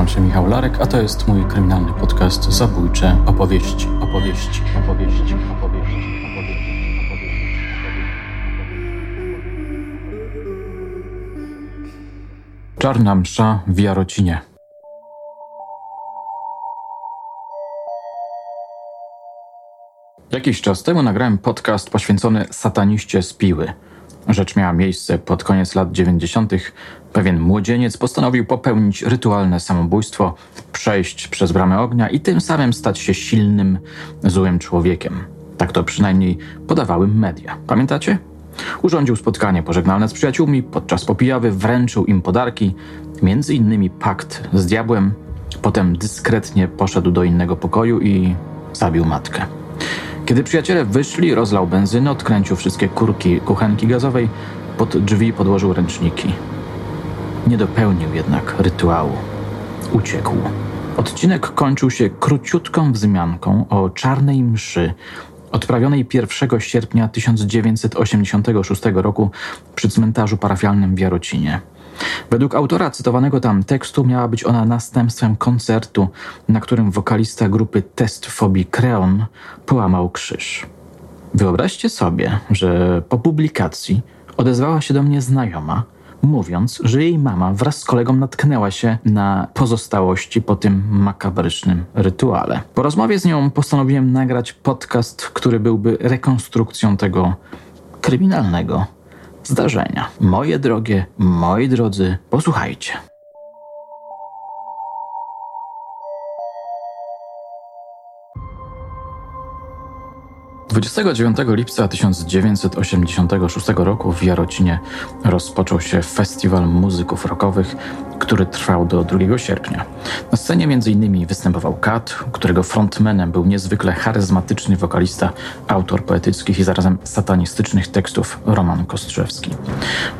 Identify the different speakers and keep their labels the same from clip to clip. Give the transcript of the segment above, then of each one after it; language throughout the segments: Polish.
Speaker 1: Nazywam się Michał Larek, a to jest mój kryminalny podcast Zabójcze opowieści, opowieści, opowieści, opowieści. Czarna msza w Jarocinie. Jakiś czas temu nagrałem podcast poświęcony sataniście z Piły. Rzecz miała miejsce pod koniec lat 90. Pewien młodzieniec postanowił popełnić rytualne samobójstwo, przejść przez bramę ognia i tym samym stać się silnym, złym człowiekiem. Tak to przynajmniej podawały media. Pamiętacie? Urządził spotkanie pożegnalne z przyjaciółmi, podczas popijawy wręczył im podarki, między innymi pakt z diabłem, potem dyskretnie poszedł do innego pokoju i zabił matkę. Kiedy przyjaciele wyszli, rozlał benzynę, odkręcił wszystkie kurki kuchenki gazowej, pod drzwi podłożył ręczniki. Nie dopełnił jednak rytuału. Uciekł. Odcinek kończył się króciutką wzmianką o czarnej mszy, odprawionej 1 sierpnia 1986 roku przy cmentarzu parafialnym w Jarocinie. Według autora cytowanego tam tekstu miała być ona następstwem koncertu, na którym wokalista grupy Test Phobie Creon połamał krzyż. Wyobraźcie sobie, że po publikacji odezwała się do mnie znajoma, mówiąc, że jej mama wraz z kolegą natknęła się na pozostałości po tym makabrycznym rytuale. Po rozmowie z nią postanowiłem nagrać podcast, który byłby rekonstrukcją tego kryminalnego zdarzenia. Moje drogie, moi drodzy, posłuchajcie. 29 lipca 1986 roku w Jarocinie rozpoczął się festiwal muzyków rockowych, który trwał do 2 sierpnia. Na scenie m.in. występował Kat, którego frontmanem był niezwykle charyzmatyczny wokalista, autor poetyckich i zarazem satanistycznych tekstów Roman Kostrzewski.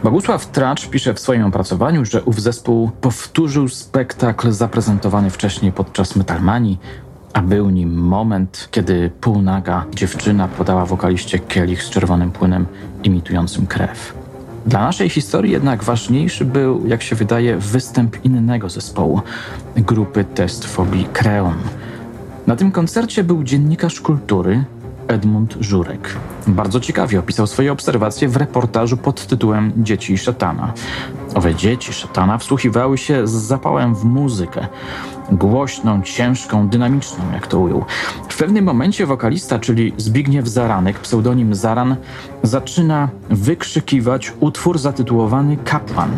Speaker 1: Bogusław Tracz pisze w swoim opracowaniu, że ów zespół powtórzył spektakl zaprezentowany wcześniej podczas Metalmanii, a był nim moment, kiedy półnaga dziewczyna podała wokaliście kielich z czerwonym płynem imitującym krew. Dla naszej historii jednak ważniejszy był, jak się wydaje, występ innego zespołu, grupy Test Creon. Na tym koncercie był dziennikarz kultury Edmund Żurek. Bardzo ciekawie opisał swoje obserwacje w reportażu pod tytułem Dzieci szatana. Owe dzieci szatana wsłuchiwały się z zapałem w muzykę głośną, ciężką, dynamiczną, jak to ujął. W pewnym momencie wokalista, czyli Zbigniew Zaranek, pseudonim Zaran, zaczyna wykrzykiwać utwór zatytułowany Kapłan.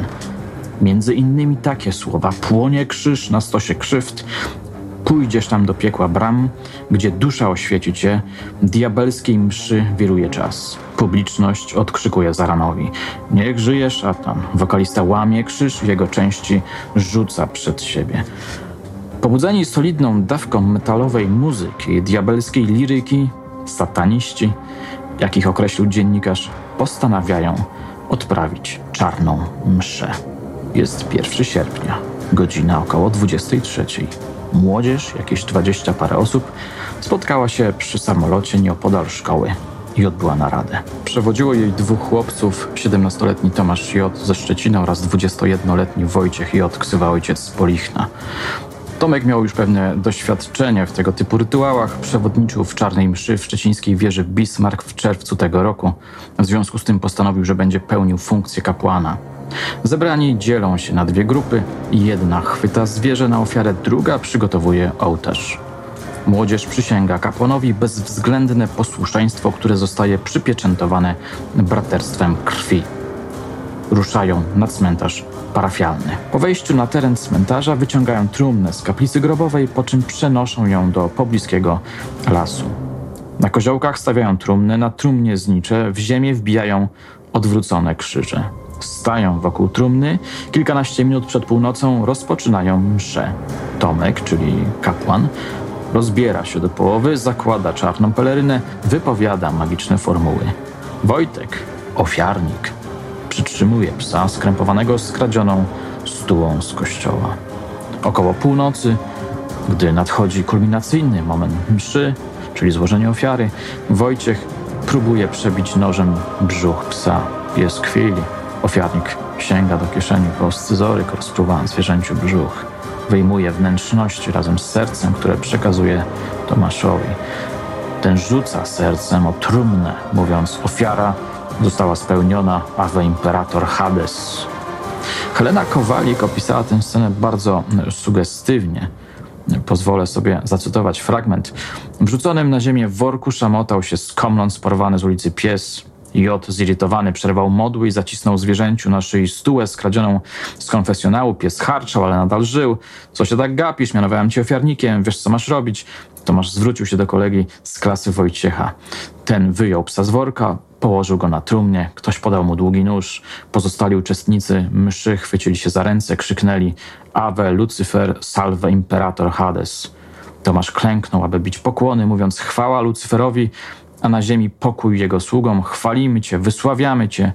Speaker 1: Między innymi takie słowa: Płonie krzyż na stosie krzywd, pójdziesz tam do piekła bram, gdzie dusza oświeci cię, diabelskiej mszy wiruje czas. Publiczność odkrzykuje Zaranowi. Niech żyje szatan. Wokalista łamie krzyż jego części, rzuca przed siebie. Pobudzeni solidną dawką metalowej muzyki, diabelskiej liryki, sataniści, jakich określił dziennikarz, postanawiają odprawić czarną mszę. Jest 1 sierpnia, godzina około 23. Młodzież, jakieś 20 parę osób, spotkała się przy samolocie nieopodal szkoły i odbyła naradę. Przewodziło jej dwóch chłopców, 17-letni Tomasz J. ze Szczecina oraz 21-letni Wojciech J. ksywa ojciec z Polichna. Tomek miał już pewne doświadczenie w tego typu rytuałach. Przewodniczył w czarnej mszy w szczecińskiej wieży Bismarck w czerwcu tego roku. W związku z tym postanowił, że będzie pełnił funkcję kapłana. Zebrani dzielą się na dwie grupy. Jedna chwyta zwierzę na ofiarę, druga przygotowuje ołtarz. Młodzież przysięga kapłanowi bezwzględne posłuszeństwo, które zostaje przypieczętowane braterstwem krwi. Ruszają na cmentarz parafialny. Po wejściu na teren cmentarza wyciągają trumnę z kaplicy grobowej, po czym przenoszą ją do pobliskiego lasu. Na koziołkach stawiają trumny, na trumnie znicze w ziemię wbijają odwrócone krzyże. Stają wokół trumny, kilkanaście minut przed północą rozpoczynają mszę. Tomek, czyli kapłan, rozbiera się do połowy, zakłada czarną pelerynę, wypowiada magiczne formuły. Wojtek, ofiarnik, przytrzymuje psa skrępowanego skradzioną stułą z kościoła. Około północy, gdy nadchodzi kulminacyjny moment mszy, czyli złożenie ofiary, Wojciech próbuje przebić nożem brzuch psa. Pies chwili. Ofiarnik sięga do kieszeni po scyzoryk, rozpruwając zwierzęciu brzuch. wyjmuje wnętrzności razem z sercem, które przekazuje Tomaszowi. Ten rzuca sercem o trumnę, mówiąc ofiara została spełniona, Ave Imperator Hades. Helena Kowalik opisała tę scenę bardzo sugestywnie. Pozwolę sobie zacytować fragment. Wrzuconym na ziemię worku szamotał się skomląc porwany z ulicy pies. Jot zirytowany przerwał modły i zacisnął zwierzęciu na szyi stułę skradzioną z konfesjonału. Pies harczał, ale nadal żył. Co się tak gapisz? Mianowałem cię ofiarnikiem. Wiesz, co masz robić? Tomasz zwrócił się do kolegi z klasy Wojciecha. Ten wyjął psa z worka, położył go na trumnie, ktoś podał mu długi nóż. Pozostali uczestnicy mszy chwycili się za ręce, krzyknęli Ave Lucifer, salve imperator Hades. Tomasz klęknął, aby bić pokłony, mówiąc chwała Lucyferowi, a na ziemi pokój jego sługom. Chwalimy Cię, wysławiamy Cię.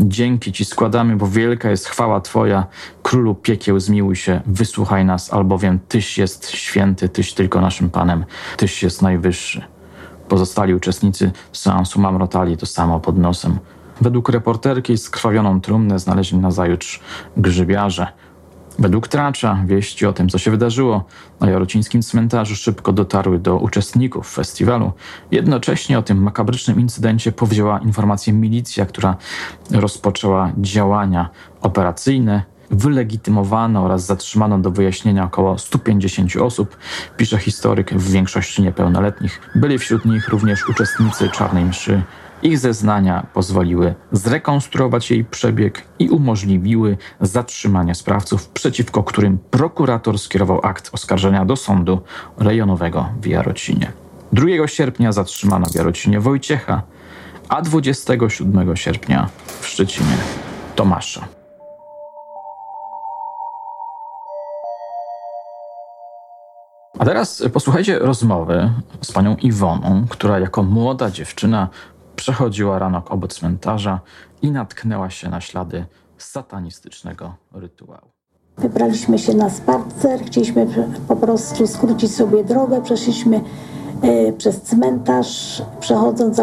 Speaker 1: Dzięki Ci składamy, bo wielka jest chwała Twoja. Królu piekieł, zmiłuj się, wysłuchaj nas, albowiem Tyś jest święty, Tyś tylko naszym Panem, Tyś jest najwyższy. Pozostali uczestnicy seansu mamrotali to samo pod nosem. Według reporterki skrwawioną trumnę znaleźli nazajutrz grzybiarze – Według Tracza wieści o tym, co się wydarzyło na jarocińskim cmentarzu szybko dotarły do uczestników festiwalu. Jednocześnie o tym makabrycznym incydencie powzięła informację milicja, która rozpoczęła działania operacyjne. Wylegitymowano oraz zatrzymano do wyjaśnienia około 150 osób, pisze historyk, w większości niepełnoletnich. Byli wśród nich również uczestnicy czarnej mszy ich zeznania pozwoliły zrekonstruować jej przebieg i umożliwiły zatrzymanie sprawców, przeciwko którym prokurator skierował akt oskarżenia do sądu rejonowego w Jarocinie. 2 sierpnia zatrzymano w Jarocinie Wojciecha, a 27 sierpnia w Szczecinie Tomasza. A teraz posłuchajcie rozmowy z panią Iwoną, która jako młoda dziewczyna Przechodziła rano obok cmentarza i natknęła się na ślady satanistycznego rytuału.
Speaker 2: Wybraliśmy się na spacer, chcieliśmy po prostu skrócić sobie drogę, przeszliśmy e, przez cmentarz. Przechodząc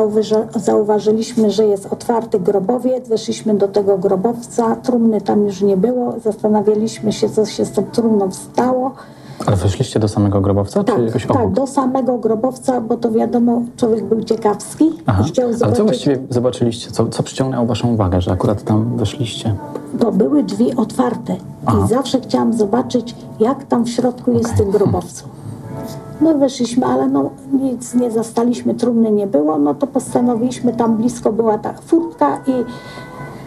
Speaker 2: zauważyliśmy, że jest otwarty grobowiec, weszliśmy do tego grobowca, trumny tam już nie było, zastanawialiśmy się, co się z tą trumną stało.
Speaker 1: Ale weszliście do samego grobowca,
Speaker 2: tak,
Speaker 1: czy jakoś
Speaker 2: obok? Tak, do samego grobowca, bo to wiadomo, człowiek był ciekawski
Speaker 1: Aha. chciał zobaczyć... Ale co właściwie zobaczyliście? Co, co przyciągnęło waszą uwagę, że akurat tam weszliście?
Speaker 2: To były drzwi otwarte Aha. i zawsze chciałam zobaczyć, jak tam w środku jest okay. w tym grobowcu. No weszliśmy, ale no nic nie zastaliśmy, trumny nie było, no to postanowiliśmy, tam blisko była ta furtka i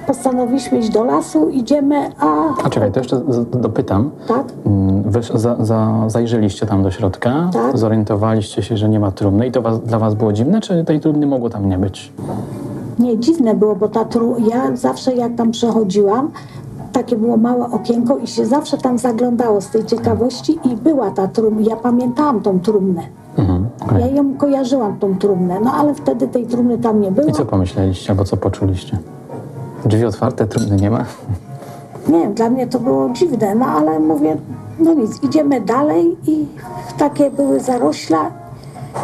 Speaker 2: postanowiliśmy iść do lasu, idziemy, a...
Speaker 1: A czekaj, to jeszcze dopytam.
Speaker 2: Tak?
Speaker 1: Mm, wy za, za, zajrzeliście tam do środka, tak? zorientowaliście się, że nie ma trumny i to was, dla was było dziwne, czy tej trumny mogło tam nie być?
Speaker 2: Nie, dziwne było, bo ta tru... ja zawsze jak tam przechodziłam, takie było małe okienko i się zawsze tam zaglądało z tej ciekawości i była ta trumna. Ja pamiętałam tą trumnę. Mhm, okay. Ja ją kojarzyłam, tą trumnę, no ale wtedy tej trumny tam nie było.
Speaker 1: I co pomyśleliście, albo co poczuliście? Drzwi otwarte, trudne nie ma?
Speaker 2: Nie, dla mnie to było dziwne, no ale mówię, no nic, idziemy dalej i takie były zarośla.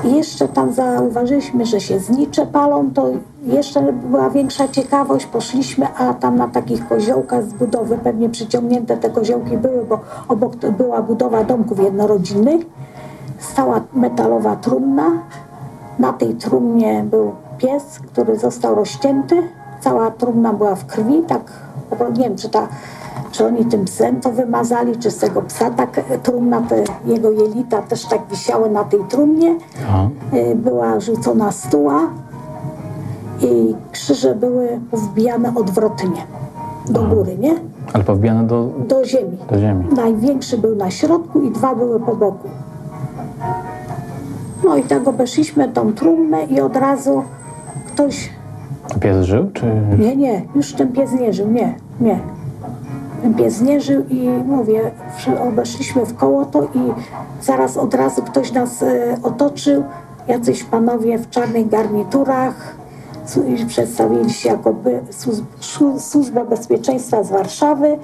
Speaker 2: I jeszcze tam zauważyliśmy, że się znicze palą, to jeszcze była większa ciekawość. Poszliśmy, a tam na takich koziołkach z budowy, pewnie przyciągnięte te koziołki były, bo obok była budowa domków jednorodzinnych. Stała metalowa trumna. Na tej trumnie był pies, który został rozcięty cała trumna była w krwi, tak, nie wiem, czy, ta, czy oni tym psem to wymazali, czy z tego psa tak trumna, te jego jelita też tak wisiały na tej trumnie. Aha. Y, była rzucona stuła i krzyże były wbijane odwrotnie do Aha. góry, nie?
Speaker 1: Ale powbijane do...
Speaker 2: Do ziemi.
Speaker 1: Do ziemi.
Speaker 2: Największy był na środku i dwa były po boku. No i tak obeszliśmy tą trumnę i od razu ktoś
Speaker 1: Pies żył, czy...
Speaker 2: Nie, nie, już ten pies nie żył, nie, nie. Ten pies nie żył i mówię, obeszliśmy w koło to i zaraz od razu ktoś nas e, otoczył, jacyś panowie w czarnych garniturach, przedstawili się jako służba bezpieczeństwa z Warszawy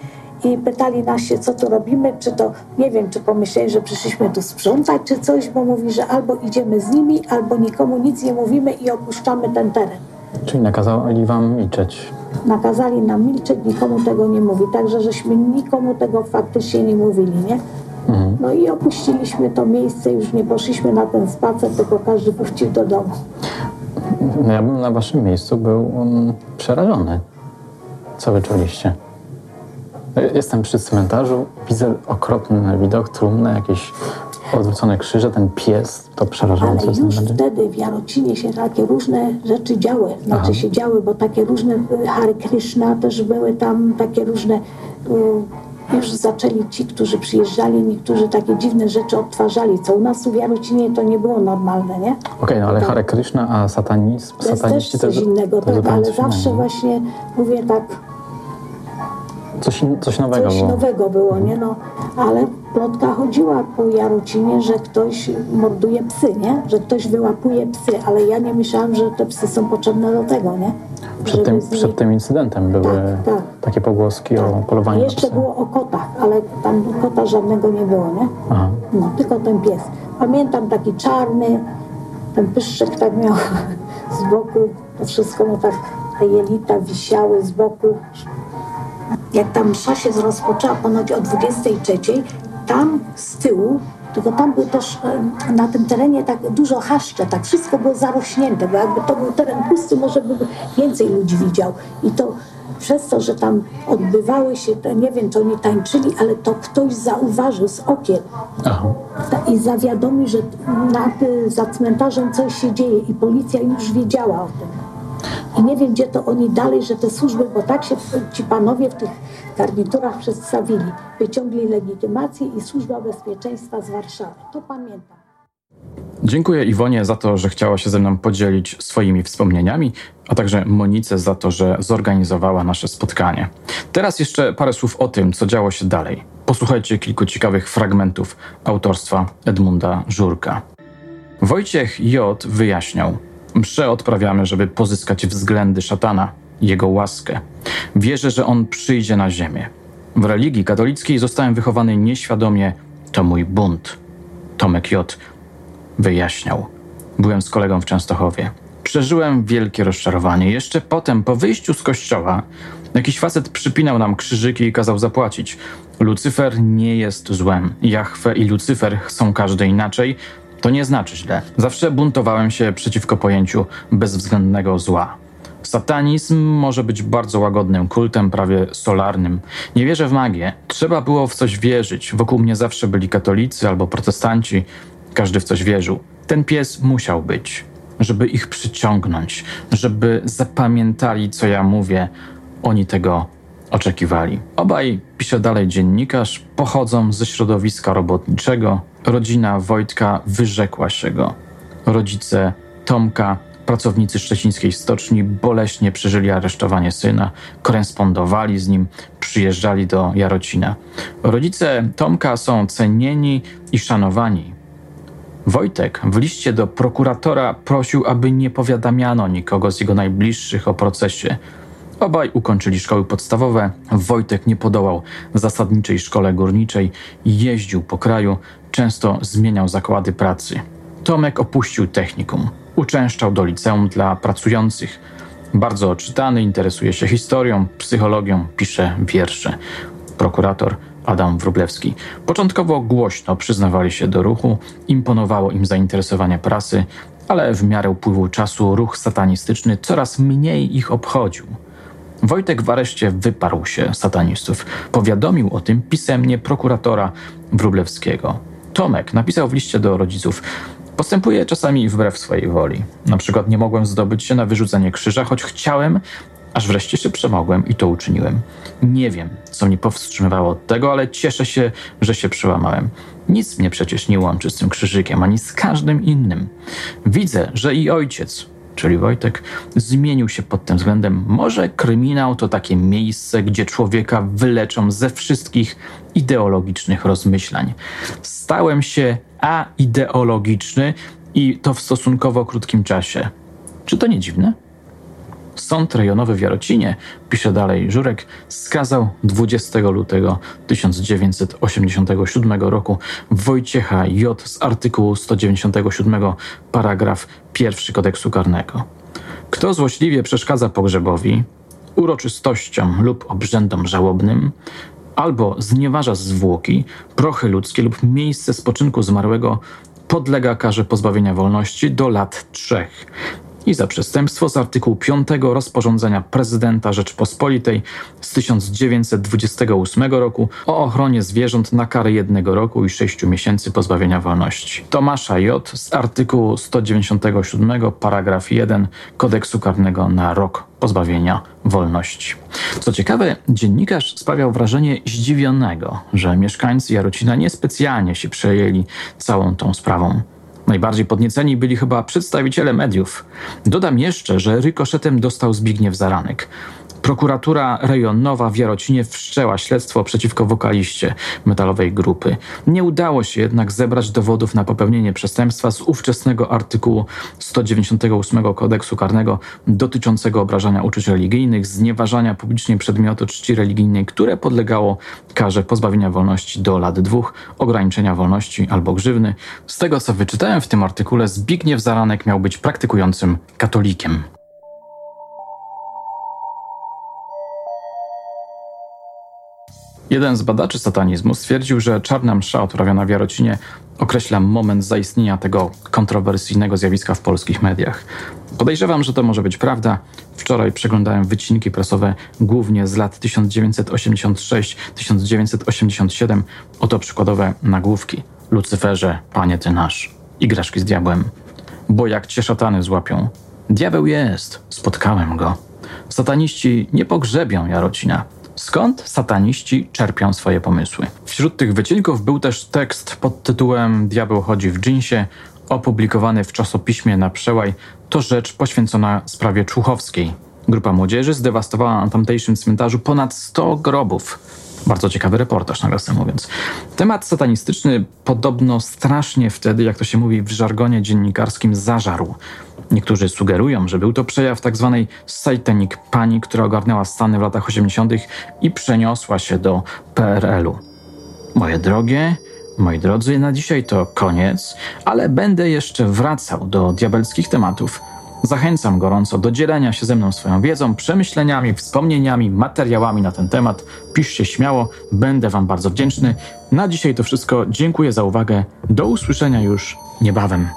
Speaker 2: i pytali nas się, co tu robimy, czy to, nie wiem, czy pomyśleli, że przyszliśmy tu sprzątać, czy coś, bo mówi, że albo idziemy z nimi, albo nikomu nic nie mówimy i opuszczamy ten teren.
Speaker 1: Czyli nakazali wam milczeć?
Speaker 2: Nakazali nam milczeć, nikomu tego nie mówi. Także żeśmy nikomu tego faktycznie nie mówili, nie? No i opuściliśmy to miejsce, już nie poszliśmy na ten spacer, tylko każdy wrócił do domu.
Speaker 3: No ja bym na waszym miejscu był um, przerażony. Co wy czuliście? Jestem przy cmentarzu, widzę okropny widok, trumnę, jakieś odwrócone krzyże, ten pies, to przerażające
Speaker 2: Ale już wtedy w Jarocinie się takie różne rzeczy działy. Znaczy
Speaker 3: Aha.
Speaker 2: się działy, bo takie różne y, Hare Krishna też były tam, takie różne... y, Już zaczęli ci, którzy przyjeżdżali, niektórzy takie dziwne rzeczy odtwarzali, co u nas w Jarocinie to nie było normalne, nie?
Speaker 3: Okej, no ale Hare Krishna, a satanizm,
Speaker 2: To jest też coś innego,
Speaker 3: to
Speaker 2: tak, ale zawsze
Speaker 3: innego.
Speaker 2: właśnie mówię tak,
Speaker 3: Coś, coś nowego
Speaker 2: coś
Speaker 3: było.
Speaker 2: nowego było, nie no, ale plotka chodziła po Jarocinie, że ktoś morduje psy, nie? Że ktoś wyłapuje psy, ale ja nie myślałam, że te psy są potrzebne do tego, nie?
Speaker 3: Przed tym,
Speaker 2: nimi-
Speaker 3: przed tym incydentem były
Speaker 2: Tak, tak.
Speaker 3: takie pogłoski o
Speaker 2: Tak.
Speaker 3: polowaniu na
Speaker 2: Jeszcze
Speaker 3: psy.
Speaker 2: było o kotach, ale tam kota żadnego nie było, nie?
Speaker 3: Aha.
Speaker 2: No, tylko ten pies. Pamiętam taki czarny, ten pyszczek tak miał z boku, to wszystko mu tak, te jelita wisiały z boku. Jak ta msza się rozpoczęła ponoć o 23, tam z tyłu, tylko tam był też e, na tym terenie tak dużo chaszcze, tak wszystko było zarośnięte, bo jakby to był teren pusty, może by więcej ludzi widział. I to przez to, że tam odbywały się, nie wiem, czy oni tańczyli, ale to ktoś zauważył z okien,
Speaker 3: Aha.
Speaker 2: i zawiadomi, że nad, za cmentarzem coś się dzieje i policja już wiedziała o tym. I nie wiem, gdzie to oni dalej, że te służby, bo tak się ci panowie w tych garniturach przedstawili. Wyciągli legitymację i Służba Bezpieczeństwa z Warszawy. To pamiętam.
Speaker 1: Dziękuję Iwonie za to, że chciała się ze mną podzielić swoimi wspomnieniami, a także Monice za to, że zorganizowała nasze spotkanie. Teraz jeszcze parę słów o tym, co działo się dalej. Posłuchajcie kilku ciekawych fragmentów autorstwa Edmunda Żurka. Wojciech J. wyjaśniał: Msze odprawiamy, żeby pozyskać względy szatana, jego łaskę. Wierzę, że on przyjdzie na ziemię. W religii katolickiej zostałem wychowany nieświadomie. To mój bunt. Tomek J wyjaśniał. Byłem z kolegą w Częstochowie. Przeżyłem wielkie rozczarowanie. Jeszcze potem, po wyjściu z kościoła, jakiś facet przypinał nam krzyżyki i kazał zapłacić. Lucyfer nie jest złem. Jahwe i Lucyfer są każdy inaczej. To nie znaczy źle. Zawsze buntowałem się przeciwko pojęciu bezwzględnego zła. Satanizm może być bardzo łagodnym kultem, prawie solarnym. Nie wierzę w magię. Trzeba było w coś wierzyć. Wokół mnie zawsze byli katolicy albo protestanci. Każdy w coś wierzył. Ten pies musiał być, żeby ich przyciągnąć, żeby zapamiętali, co ja mówię. Oni tego oczekiwali. Obaj, pisze dalej dziennikarz, pochodzą ze środowiska robotniczego. Rodzina Wojtka wyrzekła się go. Rodzice Tomka, pracownicy szczecińskiej stoczni, boleśnie przeżyli aresztowanie syna, korespondowali z nim, przyjeżdżali do Jarocina. Rodzice Tomka są cenieni i szanowani. Wojtek w liście do prokuratora prosił, aby nie powiadamiano nikogo z jego najbliższych o procesie. Obaj ukończyli szkoły podstawowe. Wojtek nie podołał zasadniczej szkole górniczej, jeździł po kraju, często zmieniał zakłady pracy. Tomek opuścił technikum, uczęszczał do liceum dla pracujących. Bardzo czytany, interesuje się historią, psychologią, pisze wiersze. Prokurator Adam Wróblewski. Początkowo głośno przyznawali się do ruchu, imponowało im zainteresowanie prasy, ale w miarę upływu czasu ruch satanistyczny coraz mniej ich obchodził. Wojtek w areszcie wyparł się satanistów. Powiadomił o tym pisemnie prokuratora Wróblewskiego. Tomek napisał w liście do rodziców: Postępuję czasami wbrew swojej woli. Na przykład nie mogłem zdobyć się na wyrzucenie krzyża, choć chciałem, aż wreszcie się przemogłem i to uczyniłem. Nie wiem, co mnie powstrzymywało od tego, ale cieszę się, że się przełamałem. Nic mnie przecież nie łączy z tym krzyżykiem, ani z każdym innym. Widzę, że i ojciec, czyli Wojtek, zmienił się pod tym względem. Może kryminał to takie miejsce, gdzie człowieka wyleczą ze wszystkich ideologicznych rozmyślań. Stałem się aideologiczny i to w stosunkowo krótkim czasie. Czy to nie dziwne? Sąd rejonowy w Jarocinie, pisze dalej Żurek, skazał 20 lutego 1987 roku Wojciecha J. z artykułu 197 paragraf 1 kodeksu karnego. Kto złośliwie przeszkadza pogrzebowi, uroczystościom lub obrzędom żałobnym, albo znieważa zwłoki, prochy ludzkie lub miejsce spoczynku zmarłego, podlega karze pozbawienia wolności do lat trzech i za przestępstwo z artykułu 5 rozporządzenia prezydenta Rzeczpospolitej z 1928 roku o ochronie zwierząt na karę jednego roku i sześciu miesięcy pozbawienia wolności. Tomasza J. z artykułu 197 paragraf 1 kodeksu karnego na rok pozbawienia wolności. Co ciekawe, dziennikarz sprawiał wrażenie zdziwionego, że mieszkańcy Jarocina niespecjalnie się przejęli całą tą sprawą. Najbardziej podnieceni byli chyba przedstawiciele mediów. Dodam jeszcze, że rykoszetem dostał Zbigniew Zaranek. Prokuratura rejonowa w Jarocinie wszczęła śledztwo przeciwko wokaliście metalowej grupy. Nie udało się jednak zebrać dowodów na popełnienie przestępstwa z ówczesnego artykułu 198 kodeksu karnego dotyczącego obrażania uczuć religijnych, znieważania publicznie przedmiotu czci religijnej, które podlegało karze pozbawienia wolności do lat dwóch, ograniczenia wolności albo grzywny. Z tego co wyczytałem w tym artykule, Zbigniew Zaranek miał być praktykującym katolikiem. Jeden z badaczy satanizmu stwierdził, że czarna msza odprawiona w Jarocinie określa moment zaistnienia tego kontrowersyjnego zjawiska w polskich mediach. Podejrzewam, że to może być prawda. Wczoraj przeglądałem wycinki prasowe głównie z lat 1986-1987. Oto przykładowe nagłówki. Lucyferze, panie ty nasz. Igraszki z diabłem. Bo jak cię szatany złapią. Diabeł jest. Spotkałem go. Sataniści nie pogrzebią Jarocina. Skąd sataniści czerpią swoje pomysły? Wśród tych wycinków był też tekst pod tytułem Diabeł chodzi w dżinsie, opublikowany w czasopiśmie na przełaj. To rzecz poświęcona sprawie Człuchowskiej. Grupa młodzieży zdewastowała na tamtejszym cmentarzu ponad 100 grobów. Bardzo ciekawy reportaż, nawiasem mówiąc. Temat satanistyczny podobno strasznie wtedy, jak to się mówi w żargonie dziennikarskim, zażarł. Niektórzy sugerują, że był to przejaw tzw. Tak satanic pani, która ogarnęła Stany w latach 80. i przeniosła się do PRL-u. Moje drogie, moi drodzy, na dzisiaj to koniec, ale będę jeszcze wracał do diabelskich tematów. Zachęcam gorąco do dzielenia się ze mną swoją wiedzą, przemyśleniami, wspomnieniami, materiałami na ten temat. Piszcie śmiało, będę Wam bardzo wdzięczny. Na dzisiaj to wszystko. Dziękuję za uwagę. Do usłyszenia już niebawem.